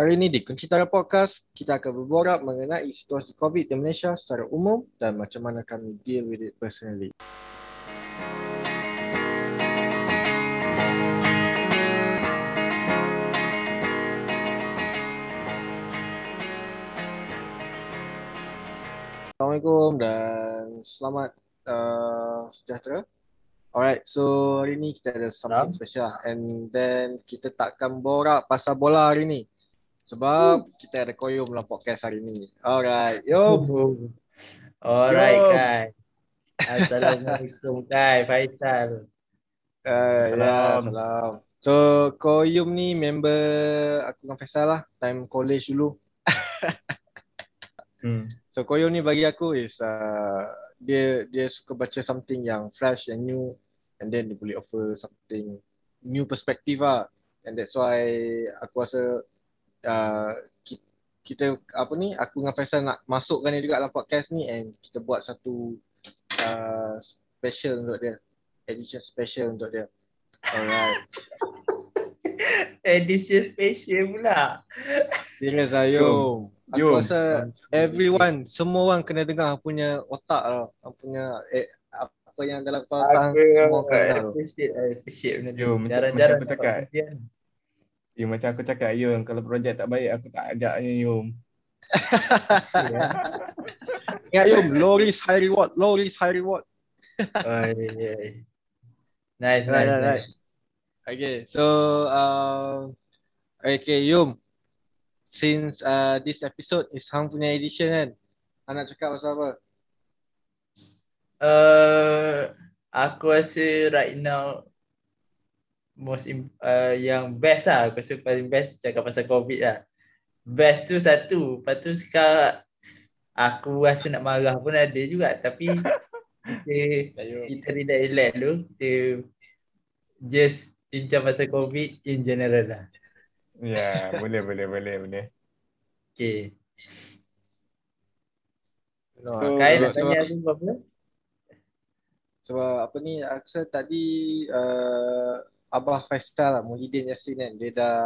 Hari ini di Kunci Tara Podcast, kita akan berborak mengenai situasi COVID di Malaysia secara umum dan macam mana kami deal with it personally. Assalamualaikum dan selamat uh, sejahtera. Alright, so hari ni kita ada something special and then kita takkan borak pasal bola hari ni. Sebab hmm. kita ada koyum dalam podcast hari ni. Alright, yo. Alright. Kai. Assalamualaikum, Kai. Faisal. Uh, ya, salam. So, koyum ni member aku dengan Faisal lah. Time college dulu. hmm. So, koyum ni bagi aku is uh, dia dia suka baca something yang fresh and new and then dia boleh offer something new perspective lah. And that's why aku rasa uh, kita apa ni aku dengan Faisal nak masukkan dia juga dalam podcast ni and kita buat satu uh, special untuk dia. Edition special untuk dia. Alright. Edition special pula. Serius ayo aku rasa everyone semua orang kena dengar punya otak lah. Punya eh, apa yang dalam kepala semua kena appreciate appreciate benda tu. Jarang-jarang Ya, macam aku cakap Yum, kalau projek tak baik aku tak ajak Yum. Ingat Yum, low risk high reward, low risk high reward. oh, yeah, yeah. Nice, nice, nice, nice. Okay, so uh, okay Yum, since uh, this episode is Hang punya edition kan, anak cakap pasal apa? Uh, aku rasa right now most uh, yang best lah. Aku rasa paling best cakap pasal covid lah. Best tu satu. Lepas tu sekarang aku rasa nak marah pun ada juga. Tapi kita kita relax relax dulu. Kita just bincang pasal covid in general lah. Ya yeah, boleh boleh boleh boleh. Okay. So, Kai nak tanya so, apa? Sebab apa ni, aku tadi uh, Abah Faisal lah, Muhyiddin Yassin kan. Dia dah,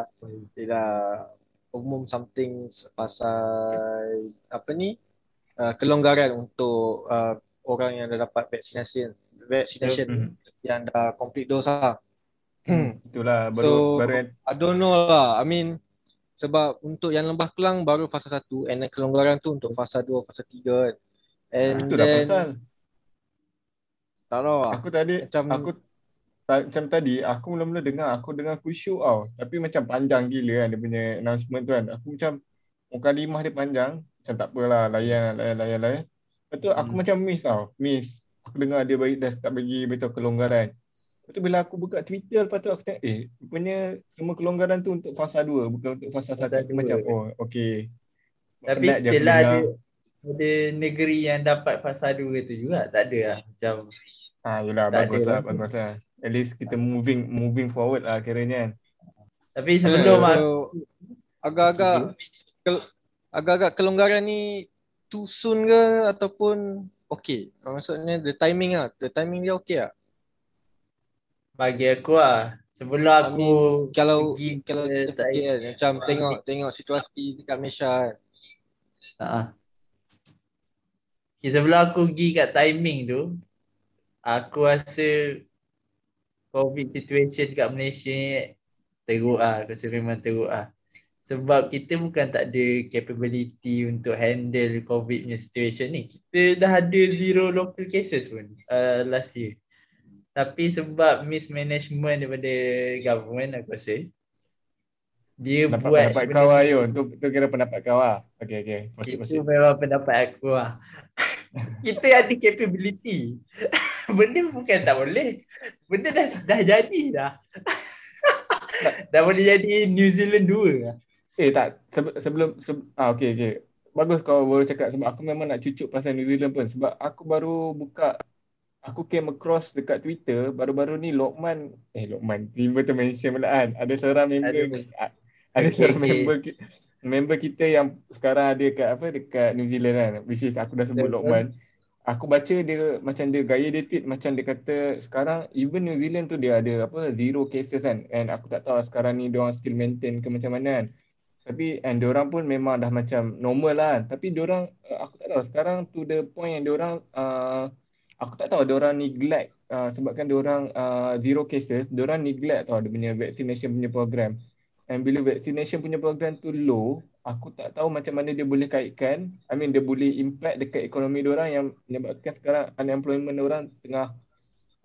dia dah umum something pasal apa ni, uh, kelonggaran untuk uh, orang yang dah dapat vaksinasi, vaccination mm-hmm. yang dah complete dose lah. Hmm, itulah baru, so, baru I don't know lah. I mean, sebab untuk yang lembah kelang baru fasa 1 and kelonggaran tu untuk fasa 2, fasa 3 kan. And ah, itu dah pasal. Tak tahu lah. Aku tadi, macam, aku macam tadi aku mula-mula dengar aku dengar khusyuk tau. Tapi macam panjang gila kan dia punya announcement tu kan. Aku macam muka limah dia panjang. Macam tak apalah layan layan layan layan. Lepas tu aku hmm. macam miss tau miss. Aku dengar dia bagi dah tak bagi beritahu kelonggaran. Lepas tu bila aku buka Twitter lepas tu aku tengok eh rupanya semua kelonggaran tu untuk fasa 2 bukan untuk fasa 1 aku macam oh okey tapi still lah ada, ada negeri yang dapat fasa 2 tu juga tak ada lah. Macam Ah, yelah, bagus lah, bagus lah at least kita moving moving forward lah kiranya kan. Tapi sebelum yeah, so, agak-agak ke, agak-agak kelonggaran ni too soon ke ataupun okay? Maksudnya the timing lah, the timing dia okay lah. Bagi aku lah, sebelum aku mean, kalau pergi kalau kita pergi kan, macam tengok tengok situasi dekat Malaysia kan. Uh-huh. Okay, sebelum aku pergi kat timing tu, aku rasa COVID situation kat Malaysia ni teruk. Aku rasa memang teruk lah. Sebab kita bukan tak ada capability untuk handle COVID punya situation ni. Kita dah ada zero local cases pun uh, last year. Tapi sebab mismanagement daripada government aku rasa dia pendapat, buat pendapat kau lah Yun. Tu, tu kira pendapat kau lah. Okay, okay. Masih, Itu masih. memang pendapat aku lah. kita ada capability. Benda bukan tak boleh. Benda dah dah jadi dah. dah boleh jadi New Zealand 2 lah. Eh tak, sebelum, sebelum ah okey okey. Bagus kau baru cakap sebab aku memang nak cucuk pasal New Zealand pun sebab aku baru buka aku came across dekat Twitter baru-baru ni Lokman eh Lokman tiba tu mention pula kan ada seorang member ada, ada seorang okay. member member kita yang sekarang ada dekat apa dekat New Zealand kan which is aku dah sebut Lokman aku baca dia macam dia gaya dia tweet macam dia kata sekarang even New Zealand tu dia ada apa zero cases kan and aku tak tahu sekarang ni dia orang still maintain ke macam mana kan Tapi and diorang pun memang dah macam normal lah. Tapi diorang uh, aku tak tahu sekarang to the point yang diorang uh, aku tak tahu diorang neglect uh, sebabkan diorang uh, zero cases, diorang neglect tau dia punya vaccination punya program. And bila vaccination punya program tu low, aku tak tahu macam mana dia boleh kaitkan, I mean dia boleh impact dekat ekonomi diorang yang menyebabkan sekarang unemployment diorang tengah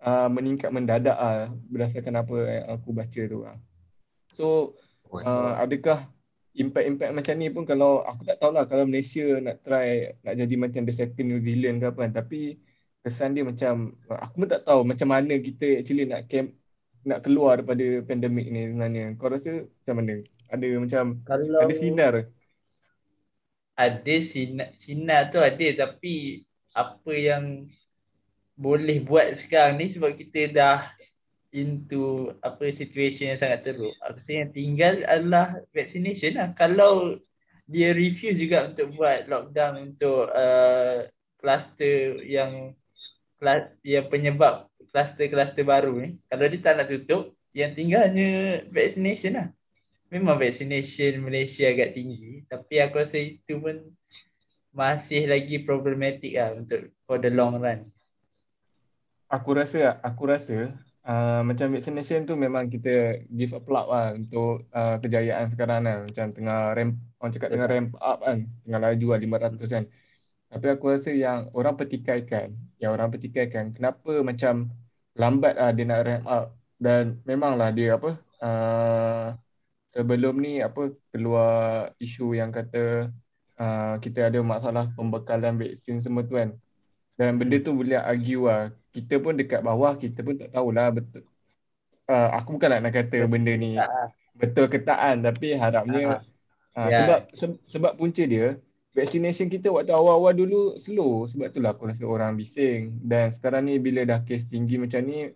uh, meningkat mendadak ah berdasarkan apa yang aku baca tu ah. So uh, adakah impact-impact macam ni pun kalau aku tak tahulah kalau Malaysia nak try nak jadi macam the second New Zealand ke apa kan tapi kesan dia macam aku pun tak tahu macam mana kita actually nak camp nak keluar daripada pandemik ni sebenarnya. Kau rasa macam mana? Ada macam Kalau ada sinar. ada sinar, sinar tu ada tapi apa yang boleh buat sekarang ni sebab kita dah into apa situation yang sangat teruk. Aku rasa yang tinggal adalah vaccination lah. Kalau dia refuse juga untuk buat lockdown untuk uh, cluster yang yang penyebab kluster-kluster baru ni, kalau dia tak nak tutup, yang tinggalnya vaccination lah. Memang vaccination Malaysia agak tinggi, tapi aku rasa itu pun masih lagi problematik lah untuk for the long run. Aku rasa, aku rasa uh, macam vaccination tu memang kita give a plug lah untuk uh, kejayaan sekarang kan. Macam tengah ramp, orang cakap tengah ramp up kan, tengah laju lah 500 kan. Tapi aku rasa yang orang pertikaikan, yang orang pertikaikan, kenapa macam lambat lah dia nak ramp up dan memanglah dia apa uh, sebelum ni apa keluar isu yang kata uh, kita ada masalah pembekalan vaksin semua tu kan. Dan benda tu boleh argue lah. Kita pun dekat bawah kita pun tak tahulah betul. Uh, aku bukan nak, nak kata benda ni betul ke tak kan tapi harapnya uh, yeah. sebab se- sebab punca dia vaccination kita waktu awal-awal dulu slow sebab itulah aku rasa orang bising dan sekarang ni bila dah kes tinggi macam ni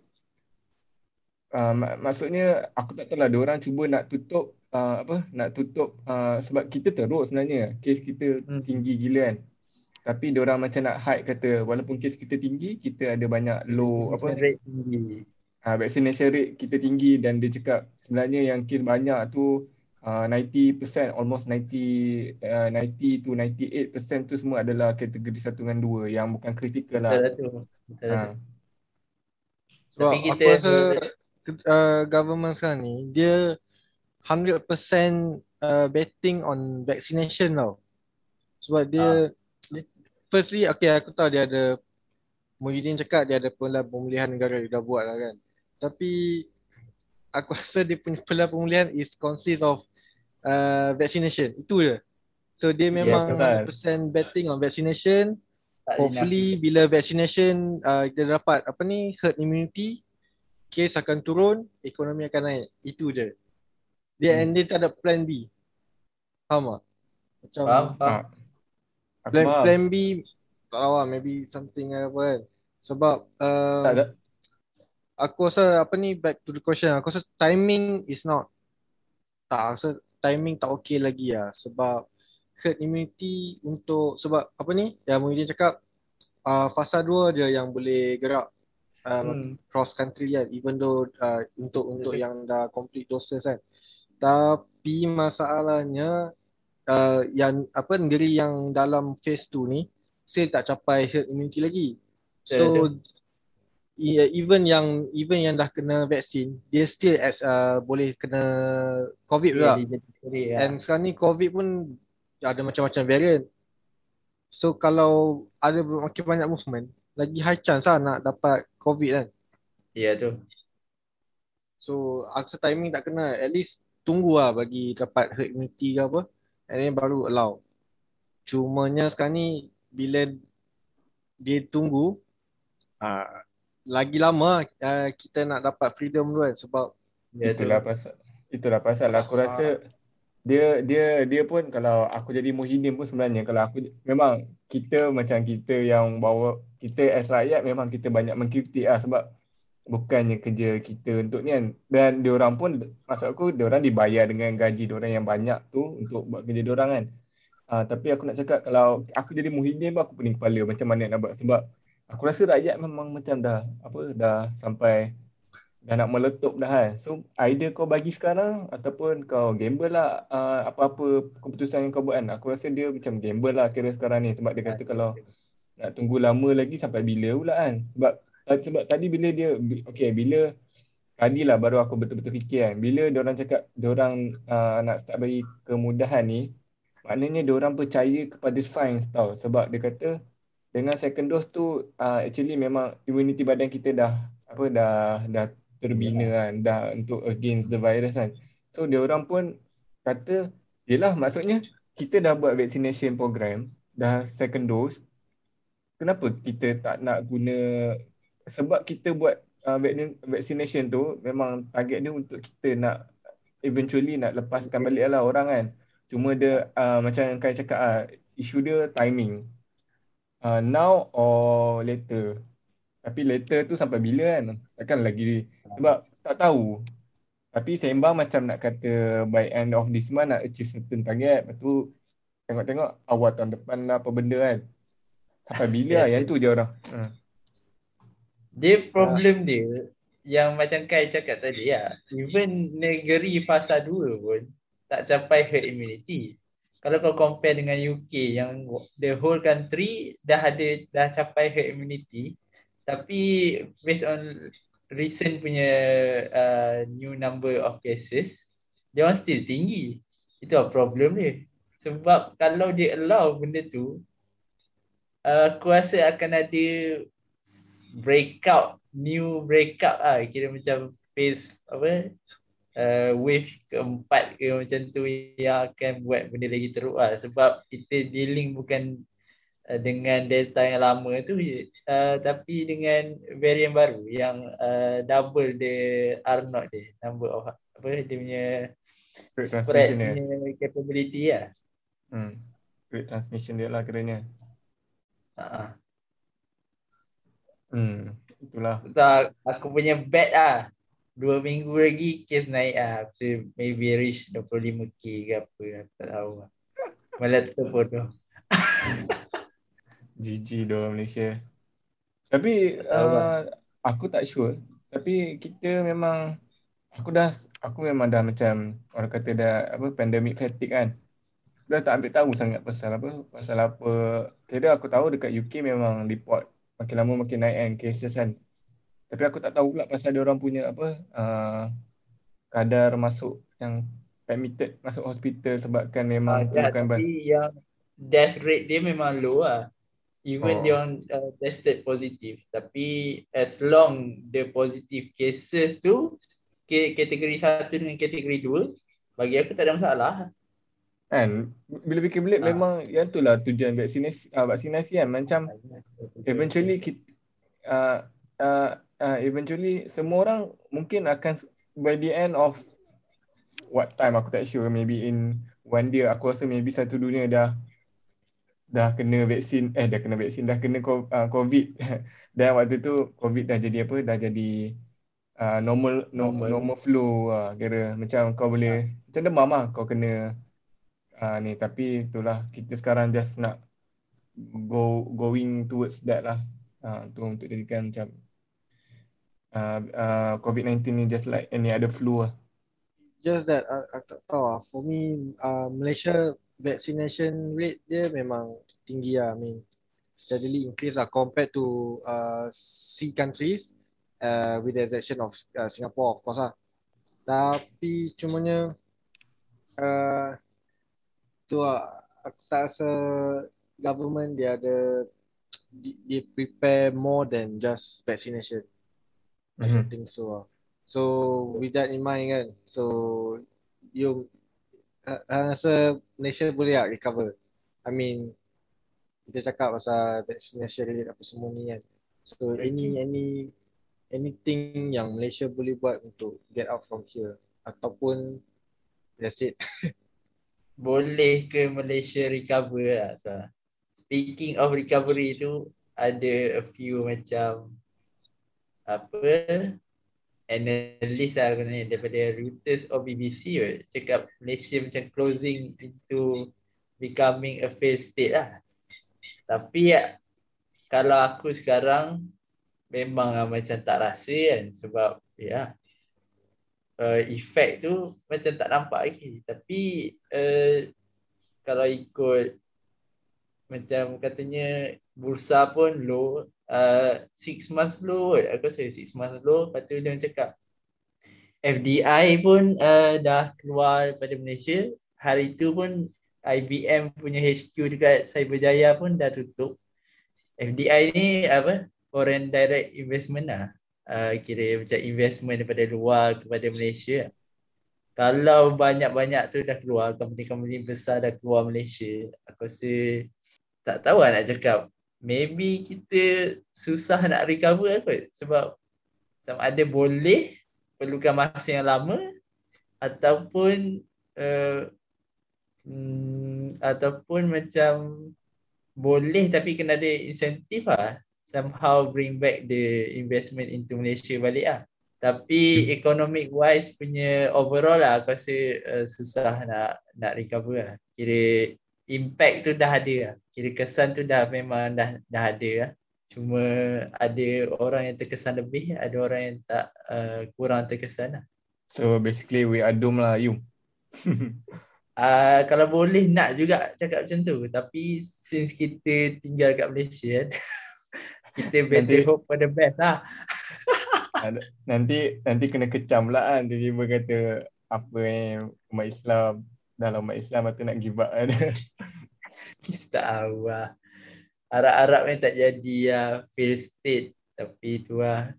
uh, mak- maksudnya aku tak tahu lah orang cuba nak tutup uh, apa nak tutup uh, sebab kita teruk sebenarnya kes kita hmm. tinggi gila kan tapi orang macam nak hide kata walaupun kes kita tinggi kita ada banyak low apa rate tinggi uh, vaccination rate kita tinggi dan dia cakap sebenarnya yang kes banyak tu uh, 90% almost 90 uh, 90 to 98% tu semua adalah kategori 1 dengan 2 yang bukan kritikal lah. Betul tu. Betul Ha. Tapi kita aku rasa uh, government sekarang ni dia 100% uh, betting on vaccination tau. Sebab dia, dia firstly okay aku tahu dia ada Muhyiddin cakap dia ada pemulihan negara dia dah buat lah kan. Tapi aku rasa dia punya pemulihan is consist of uh, vaccination. Itu je. So dia memang betul. 100% betting on vaccination. tak Hopefully bila vaccination uh, kita dapat apa ni herd immunity, case akan turun, ekonomi akan naik. Itu je. Dia hmm. and dia tak ada plan B. Faham tak? Macam Faham, faham. Ha. Aku plan, faham. plan B tak tahu lah maybe something apa kan. Sebab uh, Tak ada. aku rasa apa ni back to the question aku rasa timing is not tak aku rasa timing tak okay lagi lah sebab herd immunity untuk sebab apa ni yang Muhyiddin cakap uh, fasa 2 je yang boleh gerak uh, Hmm. cross country kan even though uh, untuk untuk yang dah complete doses kan. Tapi masalahnya uh, yang apa negeri yang dalam phase 2 ni still tak capai herd immunity lagi. So yeah, even yang even yang dah kena vaksin dia still as uh, boleh kena covid juga. Sendiri lah. and sekarang ni covid pun ada macam-macam variant. So kalau ada makin banyak movement lagi high chance lah nak dapat covid kan. Ya tu. so aku timing tak kena at least tunggu lah bagi dapat herd immunity ke apa. And then baru allow. Cumanya sekarang ni bila dia tunggu uh, lagi lama uh, kita nak dapat freedom tu kan sebab Ya tu. Itulah pasal itulah pasal aku rasa dia dia dia pun kalau aku jadi Muhyiddin pun sebenarnya kalau aku memang kita macam kita yang bawa kita as rakyat memang kita banyak mengkritik lah sebab bukannya kerja kita untuk ni kan dan diorang pun maksud aku diorang dibayar dengan gaji diorang yang banyak tu untuk buat kerja diorang kan uh, tapi aku nak cakap kalau aku jadi Muhyiddin pun aku pening kepala macam mana nak buat sebab aku rasa rakyat memang macam dah apa dah sampai dah nak meletup dah kan. So idea kau bagi sekarang ataupun kau gamble lah uh, apa-apa keputusan yang kau buat kan. Aku rasa dia macam gamble lah kira sekarang ni sebab dia kata kalau nak tunggu lama lagi sampai bila pula kan. Sebab sebab tadi bila dia okay bila tadi lah baru aku betul-betul fikir kan. Bila dia orang cakap dia orang uh, nak start bagi kemudahan ni maknanya dia orang percaya kepada sains tau sebab dia kata dengan second dose tu uh, actually memang immunity badan kita dah apa dah dah terbina kan dah untuk against the virus kan. So dia orang pun kata yelah maksudnya kita dah buat vaccination program dah second dose kenapa kita tak nak guna sebab kita buat uh, vaccination tu memang target dia untuk kita nak eventually nak lepaskan balik lah orang kan. Cuma dia uh, macam Kai cakap uh, isu dia timing. Uh, now or later. Tapi later tu sampai bila kan? Takkan lagi sebab tak tahu. Tapi sembang macam nak kata by end of this month nak achieve certain target. Lepas tu tengok-tengok awal tahun depan lah apa benda kan. Sampai bila lah yang tu je orang. Uh. Dia problem uh. dia yang macam Kai cakap tadi ya. Even negeri fasa 2 pun tak capai herd immunity. Kalau kau compare dengan UK yang the whole country dah ada dah capai herd immunity, tapi based on recent punya uh, new number of cases dia orang still tinggi itu problem dia sebab kalau dia allow benda tu aku rasa akan ada breakout new breakout ah kira macam phase apa uh, wave keempat ke macam tu yang akan buat benda lagi teruk lah sebab kita dealing bukan Uh, dengan delta yang lama tu uh, tapi dengan varian baru yang uh, double the R naught dia number of apa dia punya spread punya capability lah. Hmm. Great transmission dia lah kiranya. Uh-huh. Hmm, itulah. Tak, aku punya bet ah. Dua minggu lagi case naik ah. So maybe reach 25k ke apa. Aku tak tahu lah. Malah tu bodoh. GG doang Malaysia. Tapi uh, aku tak sure. Tapi kita memang aku dah aku memang dah macam orang kata dah apa pandemic fatigue kan. Dah tak ambil tahu sangat pasal apa pasal apa. Kira aku tahu dekat UK memang report makin lama makin naik kan cases kan. Tapi aku tak tahu pula pasal dia orang punya apa uh, kadar masuk yang permitted masuk hospital sebabkan memang uh, ya, tapi yang death rate dia memang low lah even oh. dia orang uh, tested positif tapi as long the positive cases tu kategori satu dengan kategori dua bagi aku tak ada masalah kan? Bila fikir belik ha. memang yang tu lah tujuan vaksinasi uh, vaksinasi kan? Macam eventually kita uh, uh, uh, eventually semua orang mungkin akan by the end of what time aku tak sure. Maybe in one day aku rasa maybe satu dunia dah dah kena vaksin eh dah kena vaksin dah kena covid. Dan waktu tu covid dah jadi apa? Dah jadi uh, normal, normal. normal flu uh, kira macam kau boleh ha. macam demam lah kau kena uh, ni tapi itulah kita sekarang just nak go going towards that lah uh, tu untuk jadikan macam uh, uh, covid-19 ni just like any other flu lah just that uh, aku tak tahu lah for me uh, Malaysia vaccination rate dia memang tinggi lah. I mean, steadily increase lah compared to uh, C countries uh, with the exception of uh, Singapore of course lah. Tapi cumanya uh, tu lah, aku tak rasa government dia ada dia prepare more than just vaccination. Mm-hmm. I don't think so lah. So with that in mind kan, so you uh, rasa Malaysia boleh tak recover? I mean, kita cakap pasal vaccination rate apa semua ni kan. So any any anything yang Malaysia boleh buat untuk get out from here ataupun that's it. boleh ke Malaysia recover lah tu. Speaking of recovery tu ada a few macam apa analyst lah sebenarnya daripada Reuters or BBC right? cakap Malaysia macam closing into becoming a failed state lah. Tapi ya, kalau aku sekarang memang lah macam tak rasa kan sebab ya. Uh, efek tu macam tak nampak lagi. Tapi uh, kalau ikut macam katanya bursa pun low, uh, six months low, aku rasa six months low. Lepas tu dia cakap FDI pun uh, dah keluar daripada Malaysia. Hari tu pun IBM punya HQ dekat Cyberjaya pun dah tutup. FDI ni apa? Foreign Direct Investment lah. Uh, kira macam investment daripada luar kepada Malaysia. Kalau banyak-banyak tu dah keluar, company-company besar dah keluar Malaysia, aku rasa tak tahu lah nak cakap. Maybe kita susah nak recover kot. Sebab sama ada boleh perlukan masa yang lama ataupun uh, hmm, ataupun macam boleh tapi kena ada insentif lah somehow bring back the investment into Malaysia balik lah tapi economic wise punya overall lah aku rasa uh, susah nak nak recover lah kira impact tu dah ada lah kira kesan tu dah memang dah dah ada lah Cuma ada orang yang terkesan lebih, ada orang yang tak uh, kurang terkesan lah. So basically we are doomed lah you. uh, kalau boleh nak juga cakap macam tu. Tapi since kita tinggal kat Malaysia kan, kita better nanti, hope for the best lah. nanti nanti kena kecam lah kan. Dia kata apa yang umat Islam dalam umat Islam atau nak give up kan. Kita tahu lah harap-harap yang tak jadi ya uh, fail state tapi tu lah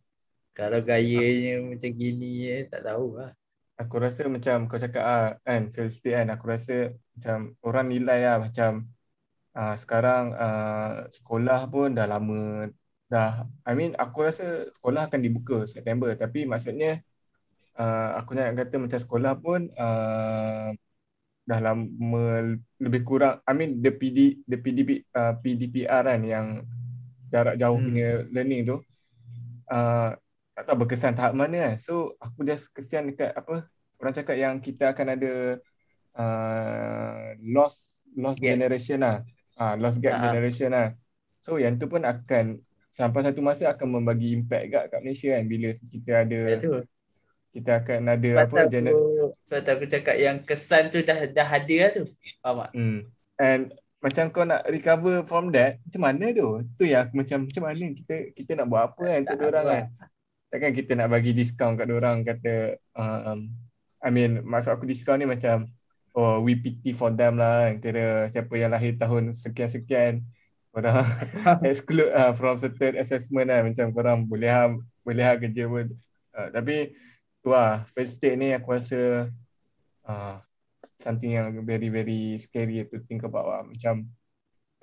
kalau gayanya ah. macam gini eh, tak tahu lah aku rasa macam kau cakap ah kan fail state kan aku rasa macam orang nilai lah macam uh, sekarang uh, sekolah pun dah lama dah I mean aku rasa sekolah akan dibuka September tapi maksudnya uh, aku nak kata macam sekolah pun uh, dah lama lebih kurang I mean the PD the PDP uh, PDPR kan yang jarak jauh hmm. punya learning tu uh, tak tahu berkesan tahap mana kan so aku just kesian dekat apa orang cakap yang kita akan ada uh, lost lost gap. generation lah uh, lost gap uh-huh. generation lah so yang tu pun akan sampai satu masa akan membagi impact kat kat Malaysia kan? Bila kita ada Betul. kita akan ada sebab apa jenis sebab tu aku cakap yang kesan tu dah dah ada lah tu. Faham tak? Hmm. and macam kau nak recover from that macam mana tu? Tu yang aku macam macam mana kita kita nak buat apa kan untuk orang kan? Takkan kita nak bagi diskaun kat orang kata um, I mean maksud aku diskaun ni macam oh we pity for them lah kan? Kira siapa yang lahir tahun sekian-sekian orang exclude uh, from certain assessment lah. Macam korang boleh ha, boleh ha kerja pun. Uh, tapi tu lah first state ni aku rasa uh, something yang very very scary to think about lah. macam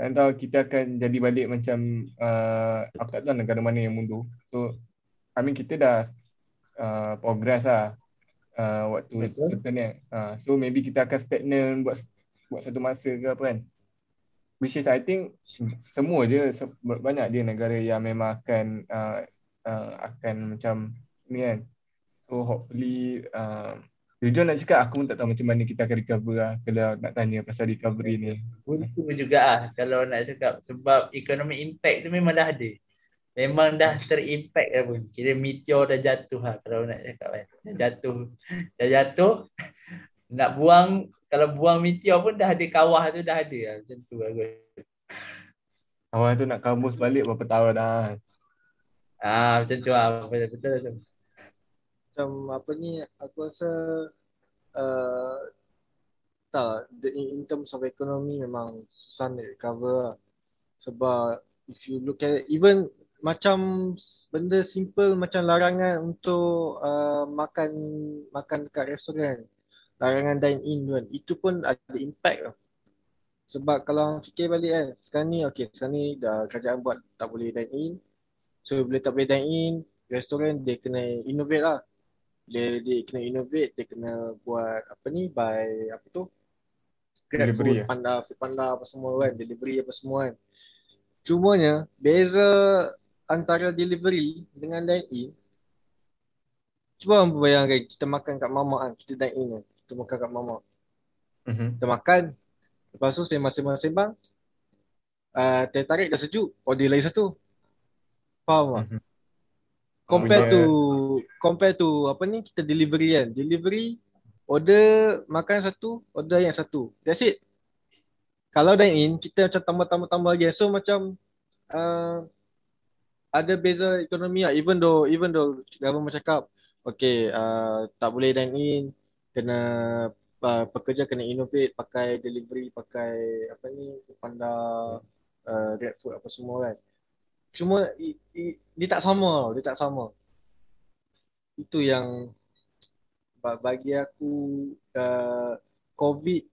tak tahu kita akan jadi balik macam uh, aku tak tahu negara mana yang mundur. So I mean kita dah uh, progress lah uh, waktu certain ni uh, so maybe kita akan stagnan buat buat satu masa ke apa kan which is I think semua je banyak dia negara yang memang akan uh, uh, akan macam ni kan. So hopefully uh, Jujur nak cakap aku pun tak tahu macam mana kita akan recover lah Kalau nak tanya pasal recovery ni. Untung juga lah kalau nak cakap Sebab economic impact tu memang dah ada. Memang dah terimpact lah pun Kira meteor dah jatuh lah kalau nak cakap kan. Dah jatuh Dah jatuh Nak buang Kalau buang meteor pun dah ada kawah tu dah ada lah Macam tu lah Kawah tu nak kamus balik berapa tahun dah. Ah macam tu lah. Betul-betul macam apa ni aku rasa uh, tak the, in terms of economy memang susah nak recover lah. sebab if you look at it, even macam benda simple macam larangan untuk uh, makan makan dekat restoran larangan dine in kan itu pun ada impact lah. sebab kalau fikir balik kan sekarang ni okay sekarang ni dah kerajaan buat tak boleh dine in so bila tak boleh dine in restoran dia kena innovate lah dia, dia kena innovate, dia kena buat apa ni by apa tu Grab delivery food, ya? panda, food panda apa semua kan, delivery apa semua kan. Cumanya beza antara delivery dengan dine in Cuba bayangkan kita makan kat mama kan, kita dine in kan, kita makan kat mama. Mm-hmm. Kita makan, lepas tu sembang-sembang-sembang, uh, tarik dah sejuk, order lagi satu. Faham tak? Mm-hmm. compare Punya- to compare to apa ni kita delivery kan. Delivery order makan satu, order yang satu. That's it. Kalau dine in kita macam tambah-tambah-tambah lagi. So macam uh, ada beza ekonomi lah. Even though even though government cakap okay uh, tak boleh dine in kena uh, pekerja kena innovate pakai delivery pakai apa ni panda uh, grab food apa semua kan. Cuma i, i, dia tak sama dia tak sama. Itu yang ba- bagi aku uh, covid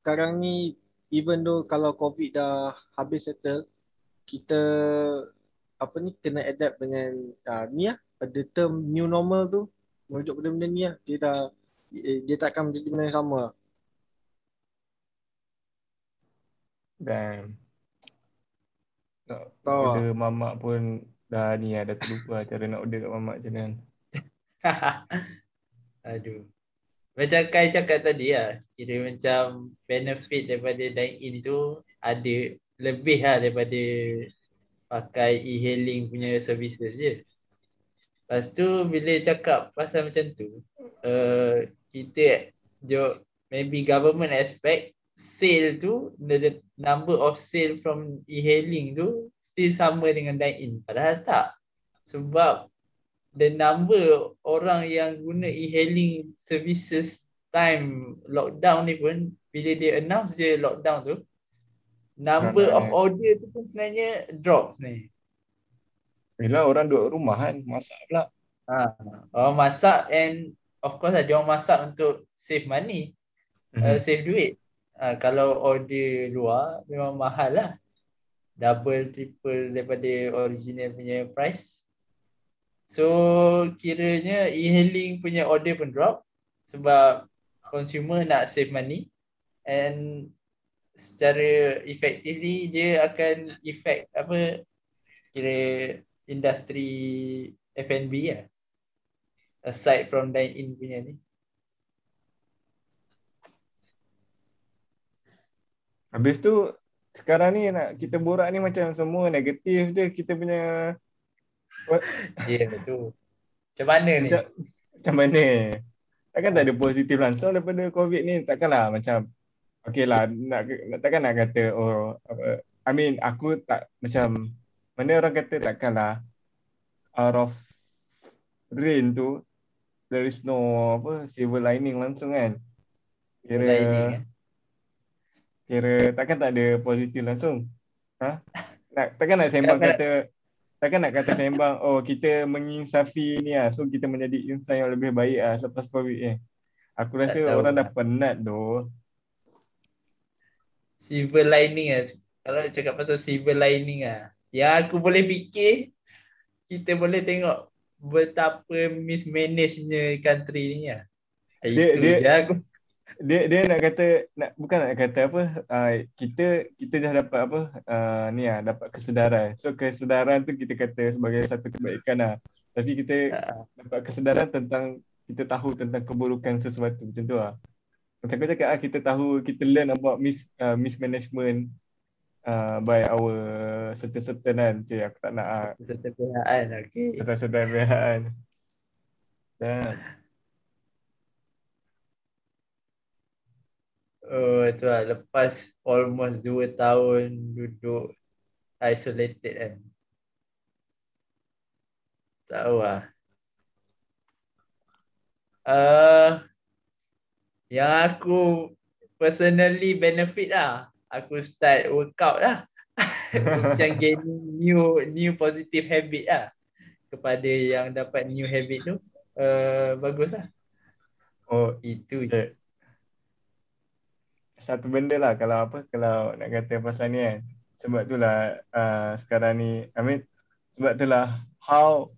sekarang ni even though kalau covid dah habis settle kita apa ni kena adapt dengan uh, ni lah ada term new normal tu merujuk benda-benda ni lah. Dia dah dia tak akan menjadi benda yang sama Dan nak Tahu order mamak pun dah ni lah, dah terlupa lah cara nak order kat mamak macam mana. Aduh. Macam Kai cakap tadi lah, kira macam benefit daripada dine-in tu ada lebih lah daripada pakai e-hailing punya services je. Lepas tu bila cakap pasal macam tu, uh, kita jo, maybe government expect sale tu, the, the number of sale from e-hailing tu still sama dengan dine-in. Padahal tak. Sebab the number orang yang guna e-hailing services time lockdown ni pun bila dia announce je lockdown tu number of Ramai. order tu pun sebenarnya drops ni. Yelah orang duduk rumah kan, masak pula. Ha, orang masak and of course lah dia orang masak untuk save money, uh, save duit. Uh, kalau order luar memang mahal lah. Double, triple daripada original punya price. So kiranya e-hailing punya order pun drop sebab consumer nak save money and secara effectively dia akan effect apa kira industri F&B lah aside from dine in punya ni Habis tu sekarang ni nak kita borak ni macam semua negatif je kita punya Ya betul. Macam mana ni? macam, macam mana? Takkan tak ada positif langsung daripada COVID ni? Takkanlah macam Okay lah, nak, nak- takkan nak kata oh apa, I mean aku tak macam mana orang kata takkanlah out of rain tu there is no apa silver lining langsung kan. Kira Lining, eh? kira takkan tak ada positif langsung. Ha? Nak, takkan nak sembang kata takkan nak kata sembang oh kita menginsafi ni lah so kita menjadi insan yang lebih baik lah selepas COVID ni. Aku Tak rasa tahu orang dah lah. penat doh. Silver lining lah. Kalau cakap pasal silver lining lah. Yang aku boleh fikir, kita boleh tengok betapa mismanagenya country ni lah. Dia- Itu dia- je aku. Dia dia nak kata nak bukan nak kata apa uh, kita kita dah dapat apa uh, ni lah dapat kesedaran. So kesedaran tu kita kata sebagai satu kebaikan lah. Tapi kita Ah, dapat kesedaran tentang kita tahu tentang keburukan sesuatu macam tu lah. Macam kau cakap ah, kita tahu kita learn about mis uh, mismanagement uh, by our certain certain kan. Okay, aku tak nak ah Serta pihak okay. certain certain pihak kan. Dan Oh, tu lah. Lepas almost 2 tahun duduk isolated kan. Tahu lah. Uh, yang aku personally benefit lah. Aku start workout lah. Macam gaining new new positive habit lah. Kepada yang dapat new habit tu. Uh, bagus lah. oh Itu je. Cik. Satu benda lah kalau apa kalau nak kata pasal ni kan. Sebab itulah uh, sekarang ni I mean sebab itulah how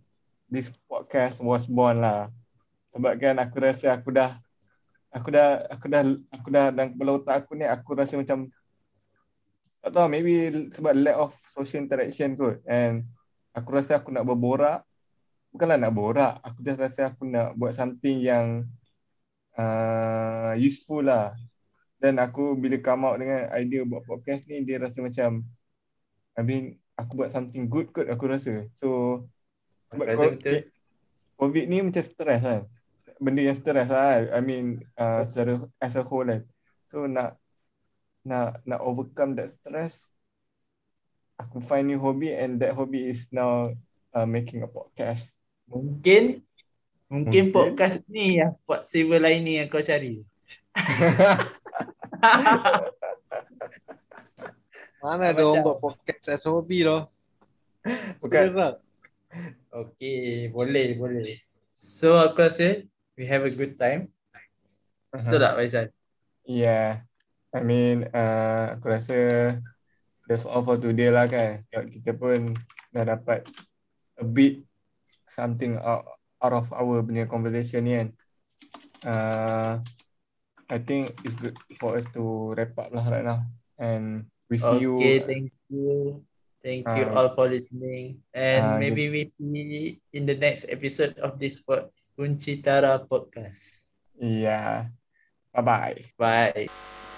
this podcast was born lah. Sebab kan aku rasa aku dah aku dah aku dah aku dah dalam kepala otak aku ni aku rasa macam tak tahu maybe sebab lack of social interaction kot and aku rasa aku nak berborak bukanlah nak borak aku just rasa aku nak buat something yang uh, useful lah dan aku bila come out dengan idea buat podcast ni dia rasa macam I mean aku buat something good kot aku rasa so Sebab Rasa ko- betul. COVID ni macam stres kan. Benda yang stres lah. I mean uh, secara as a whole kan. So nak nak nak overcome that stress aku find new hobby and that hobby is now uh, making a podcast. Mungkin Mungkin Mungkin. podcast ni yang pot silver lining yang kau cari. Mana ada orang buat podcast as hobi tu? Bukan lah. Okay, boleh, boleh. So aku rasa we have a good time. Betul tak Faizal? Yeah. I mean, uh, aku rasa that's all for today lah kan. Kita pun dah dapat a bit something out, out of our punya conversation ni kan. Uh, I think it's good for us to wrap up lah right now. And we see you. Okay, thank you. Thank you Uh, all for listening. And uh, maybe we see in the next episode of this pod, Kunci Tara podcast. Yeah. Bye-bye. Bye.